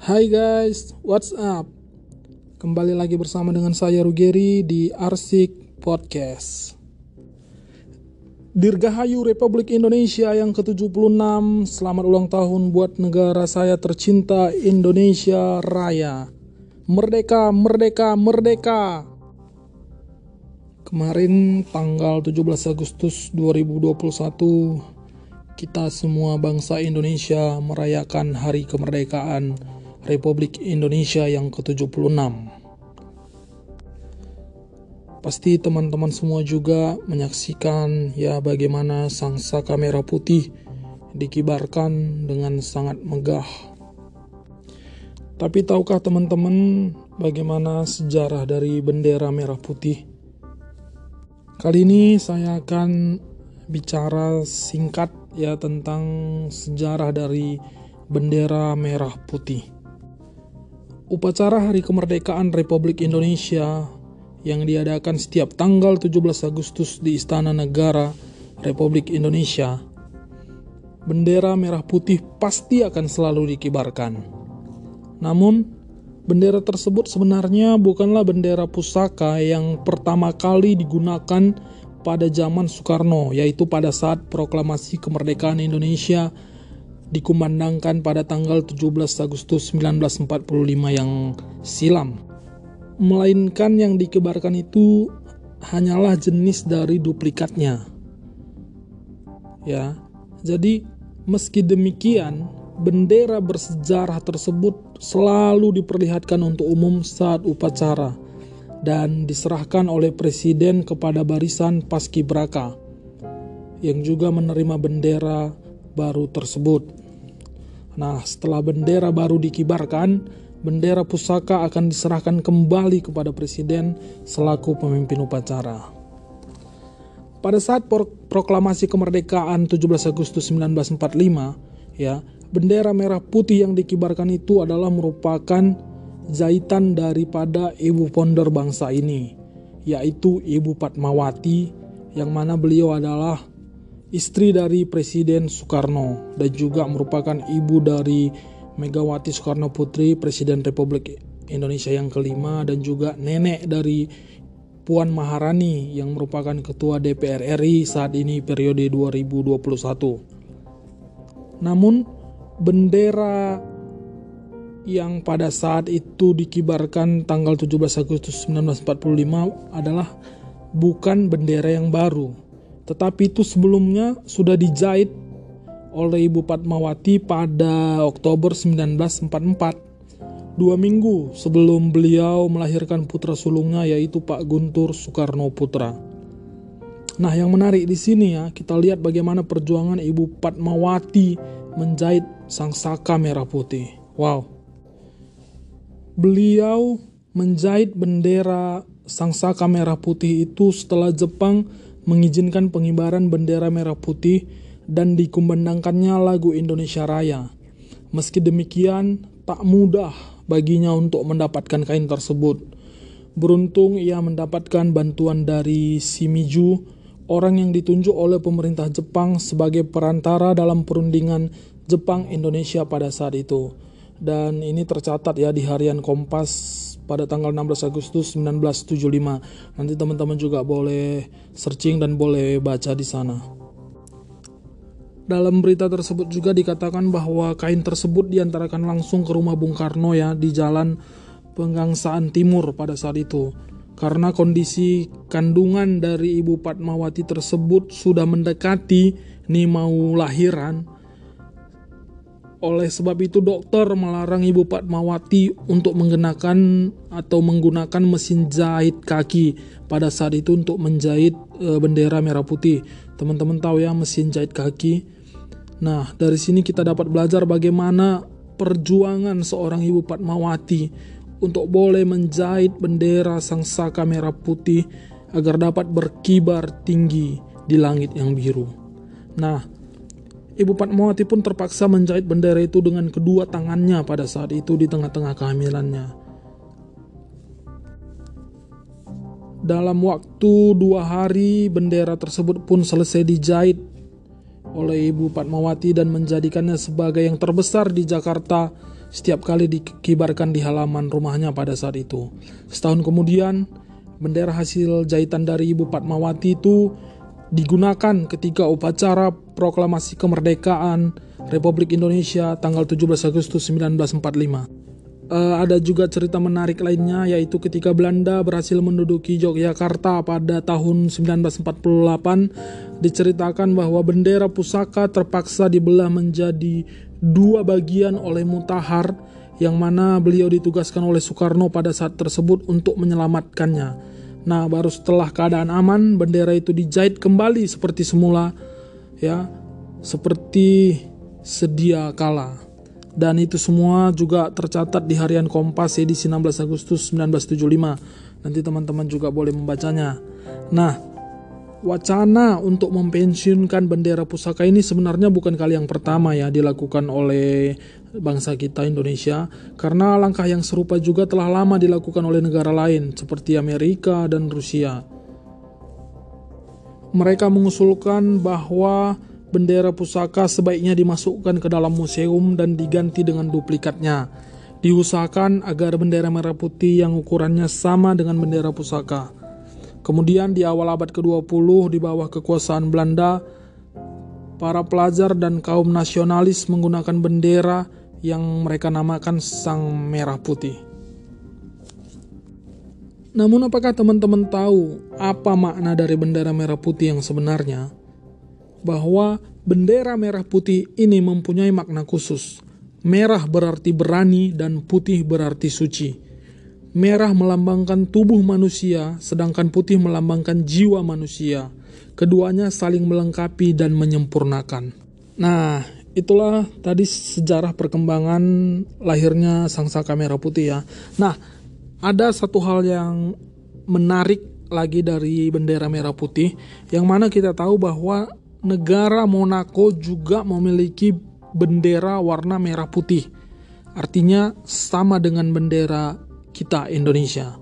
Hai guys, what's up? Kembali lagi bersama dengan saya Rugeri di Arsik Podcast. Dirgahayu Republik Indonesia yang ke-76, selamat ulang tahun buat negara saya tercinta Indonesia Raya. Merdeka, merdeka, merdeka. Kemarin tanggal 17 Agustus 2021 kita semua bangsa Indonesia merayakan hari kemerdekaan Republik Indonesia yang ke-76. Pasti teman-teman semua juga menyaksikan ya bagaimana sang saka merah putih dikibarkan dengan sangat megah. Tapi tahukah teman-teman bagaimana sejarah dari bendera merah putih? Kali ini saya akan bicara singkat ya tentang sejarah dari bendera merah putih. Upacara Hari Kemerdekaan Republik Indonesia yang diadakan setiap tanggal 17 Agustus di Istana Negara Republik Indonesia, bendera merah putih pasti akan selalu dikibarkan. Namun, bendera tersebut sebenarnya bukanlah bendera pusaka yang pertama kali digunakan pada zaman Soekarno, yaitu pada saat proklamasi kemerdekaan Indonesia dikumandangkan pada tanggal 17 Agustus 1945 yang silam melainkan yang dikebarkan itu hanyalah jenis dari duplikatnya. Ya. Jadi meski demikian, bendera bersejarah tersebut selalu diperlihatkan untuk umum saat upacara dan diserahkan oleh presiden kepada barisan paskibraka yang juga menerima bendera baru tersebut. Nah, setelah bendera baru dikibarkan, bendera pusaka akan diserahkan kembali kepada presiden selaku pemimpin upacara. Pada saat proklamasi kemerdekaan 17 Agustus 1945, ya, bendera merah putih yang dikibarkan itu adalah merupakan jahitan daripada ibu ponder bangsa ini, yaitu Ibu Fatmawati yang mana beliau adalah istri dari Presiden Soekarno dan juga merupakan ibu dari Megawati Soekarno Putri, Presiden Republik Indonesia yang kelima, dan juga nenek dari Puan Maharani yang merupakan Ketua DPR RI saat ini periode 2021. Namun, bendera yang pada saat itu dikibarkan tanggal 17 Agustus 1945 adalah bukan bendera yang baru, tetapi itu sebelumnya sudah dijahit oleh Ibu Fatmawati pada Oktober 1944, dua minggu sebelum beliau melahirkan putra sulungnya yaitu Pak Guntur Soekarno Putra. Nah, yang menarik di sini ya, kita lihat bagaimana perjuangan Ibu Fatmawati menjahit sang saka merah putih. Wow. Beliau menjahit bendera sang saka merah putih itu setelah Jepang mengizinkan pengibaran bendera merah putih dan dikumandangkannya lagu Indonesia Raya. Meski demikian, tak mudah baginya untuk mendapatkan kain tersebut. Beruntung ia mendapatkan bantuan dari Shimizu, orang yang ditunjuk oleh pemerintah Jepang sebagai perantara dalam perundingan Jepang Indonesia pada saat itu. Dan ini tercatat ya di harian Kompas pada tanggal 16 Agustus 1975. Nanti teman-teman juga boleh searching dan boleh baca di sana. Dalam berita tersebut juga dikatakan bahwa kain tersebut diantarakan langsung ke rumah Bung Karno ya di jalan Penggangsaan Timur pada saat itu. Karena kondisi kandungan dari Ibu Fatmawati tersebut sudah mendekati nih mau lahiran. Oleh sebab itu dokter melarang Ibu Fatmawati untuk menggunakan atau menggunakan mesin jahit kaki pada saat itu untuk menjahit e, bendera merah putih. Teman-teman tahu ya mesin jahit kaki Nah, dari sini kita dapat belajar bagaimana perjuangan seorang ibu Fatmawati untuk boleh menjahit bendera sang saka merah putih agar dapat berkibar tinggi di langit yang biru. Nah, Ibu Fatmawati pun terpaksa menjahit bendera itu dengan kedua tangannya pada saat itu di tengah-tengah kehamilannya. Dalam waktu dua hari, bendera tersebut pun selesai dijahit oleh Ibu Fatmawati dan menjadikannya sebagai yang terbesar di Jakarta setiap kali dikibarkan di halaman rumahnya pada saat itu. Setahun kemudian, bendera hasil jahitan dari Ibu Fatmawati itu digunakan ketika upacara proklamasi kemerdekaan Republik Indonesia tanggal 17 Agustus 1945. Uh, ada juga cerita menarik lainnya yaitu ketika Belanda berhasil menduduki Yogyakarta pada tahun 1948 diceritakan bahwa bendera pusaka terpaksa dibelah menjadi dua bagian oleh Mutahar yang mana beliau ditugaskan oleh Soekarno pada saat tersebut untuk menyelamatkannya. Nah, baru setelah keadaan aman, bendera itu dijahit kembali seperti semula ya, seperti sedia kala dan itu semua juga tercatat di harian Kompas edisi 16 Agustus 1975. Nanti teman-teman juga boleh membacanya. Nah, wacana untuk mempensiunkan bendera pusaka ini sebenarnya bukan kali yang pertama ya dilakukan oleh bangsa kita Indonesia karena langkah yang serupa juga telah lama dilakukan oleh negara lain seperti Amerika dan Rusia. Mereka mengusulkan bahwa bendera pusaka sebaiknya dimasukkan ke dalam museum dan diganti dengan duplikatnya. Diusahakan agar bendera merah putih yang ukurannya sama dengan bendera pusaka. Kemudian di awal abad ke-20 di bawah kekuasaan Belanda, para pelajar dan kaum nasionalis menggunakan bendera yang mereka namakan Sang Merah Putih. Namun apakah teman-teman tahu apa makna dari bendera merah putih yang sebenarnya? bahwa bendera merah putih ini mempunyai makna khusus. Merah berarti berani dan putih berarti suci. Merah melambangkan tubuh manusia, sedangkan putih melambangkan jiwa manusia. Keduanya saling melengkapi dan menyempurnakan. Nah, itulah tadi sejarah perkembangan lahirnya sang saka merah putih ya. Nah, ada satu hal yang menarik lagi dari bendera merah putih, yang mana kita tahu bahwa negara Monaco juga memiliki bendera warna merah putih. Artinya sama dengan bendera kita Indonesia.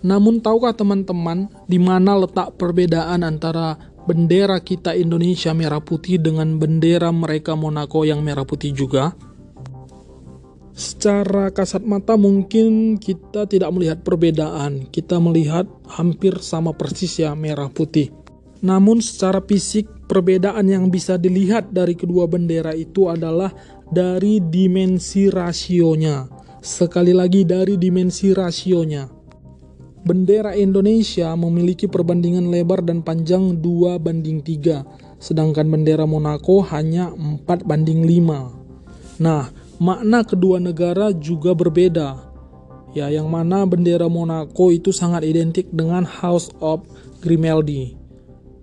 Namun tahukah teman-teman di mana letak perbedaan antara bendera kita Indonesia merah putih dengan bendera mereka Monaco yang merah putih juga? Secara kasat mata mungkin kita tidak melihat perbedaan, kita melihat hampir sama persis ya merah putih. Namun secara fisik perbedaan yang bisa dilihat dari kedua bendera itu adalah dari dimensi rasionya. Sekali lagi dari dimensi rasionya. Bendera Indonesia memiliki perbandingan lebar dan panjang 2 banding 3, sedangkan bendera Monaco hanya 4 banding 5. Nah, makna kedua negara juga berbeda. Ya, yang mana bendera Monaco itu sangat identik dengan House of Grimaldi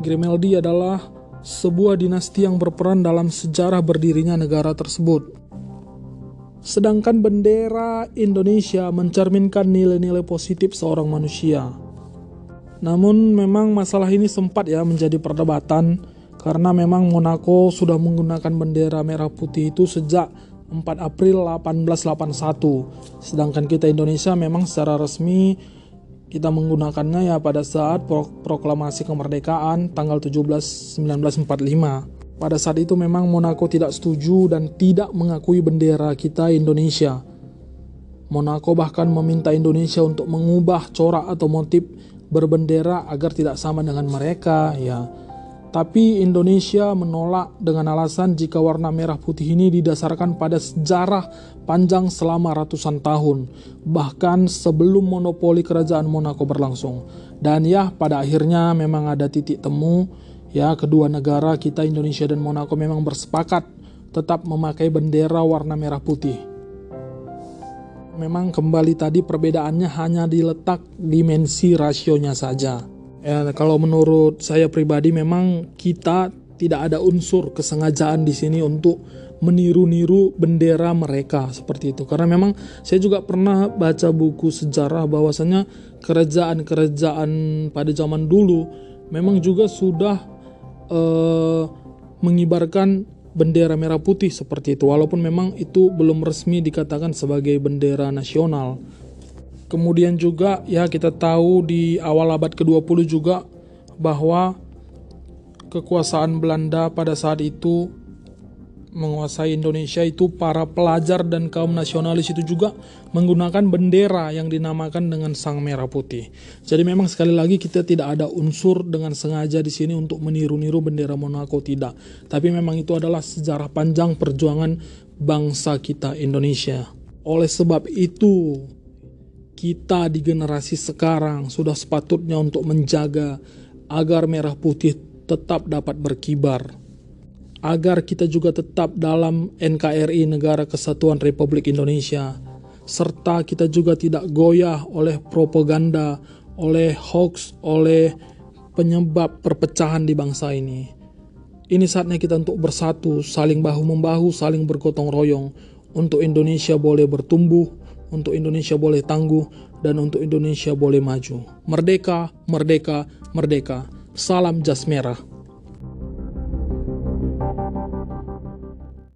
Grimaldi adalah sebuah dinasti yang berperan dalam sejarah berdirinya negara tersebut. Sedangkan bendera Indonesia mencerminkan nilai-nilai positif seorang manusia. Namun memang masalah ini sempat ya menjadi perdebatan karena memang Monaco sudah menggunakan bendera merah putih itu sejak 4 April 1881. Sedangkan kita Indonesia memang secara resmi kita menggunakannya ya pada saat proklamasi kemerdekaan tanggal 17 1945. Pada saat itu memang Monaco tidak setuju dan tidak mengakui bendera kita Indonesia. Monaco bahkan meminta Indonesia untuk mengubah corak atau motif berbendera agar tidak sama dengan mereka ya. Tapi Indonesia menolak dengan alasan jika warna merah putih ini didasarkan pada sejarah panjang selama ratusan tahun, bahkan sebelum monopoli kerajaan Monaco berlangsung. Dan ya, pada akhirnya memang ada titik temu, ya kedua negara kita Indonesia dan Monaco memang bersepakat tetap memakai bendera warna merah putih. Memang kembali tadi perbedaannya hanya diletak dimensi rasionya saja. Ya, kalau menurut saya pribadi memang kita tidak ada unsur kesengajaan di sini untuk meniru-niru bendera mereka seperti itu. Karena memang saya juga pernah baca buku sejarah bahwasanya kerajaan-kerajaan pada zaman dulu memang juga sudah uh, mengibarkan bendera merah putih seperti itu walaupun memang itu belum resmi dikatakan sebagai bendera nasional. Kemudian juga ya kita tahu di awal abad ke-20 juga bahwa kekuasaan Belanda pada saat itu menguasai Indonesia itu para pelajar dan kaum nasionalis itu juga menggunakan bendera yang dinamakan dengan sang merah putih. Jadi memang sekali lagi kita tidak ada unsur dengan sengaja di sini untuk meniru-niru bendera Monaco tidak. Tapi memang itu adalah sejarah panjang perjuangan bangsa kita Indonesia. Oleh sebab itu kita di generasi sekarang sudah sepatutnya untuk menjaga agar merah putih tetap dapat berkibar agar kita juga tetap dalam NKRI Negara Kesatuan Republik Indonesia serta kita juga tidak goyah oleh propaganda, oleh hoax, oleh penyebab perpecahan di bangsa ini. Ini saatnya kita untuk bersatu, saling bahu-membahu, saling bergotong royong untuk Indonesia boleh bertumbuh, untuk Indonesia boleh tangguh, dan untuk Indonesia boleh maju. Merdeka, merdeka, merdeka. Salam jas merah.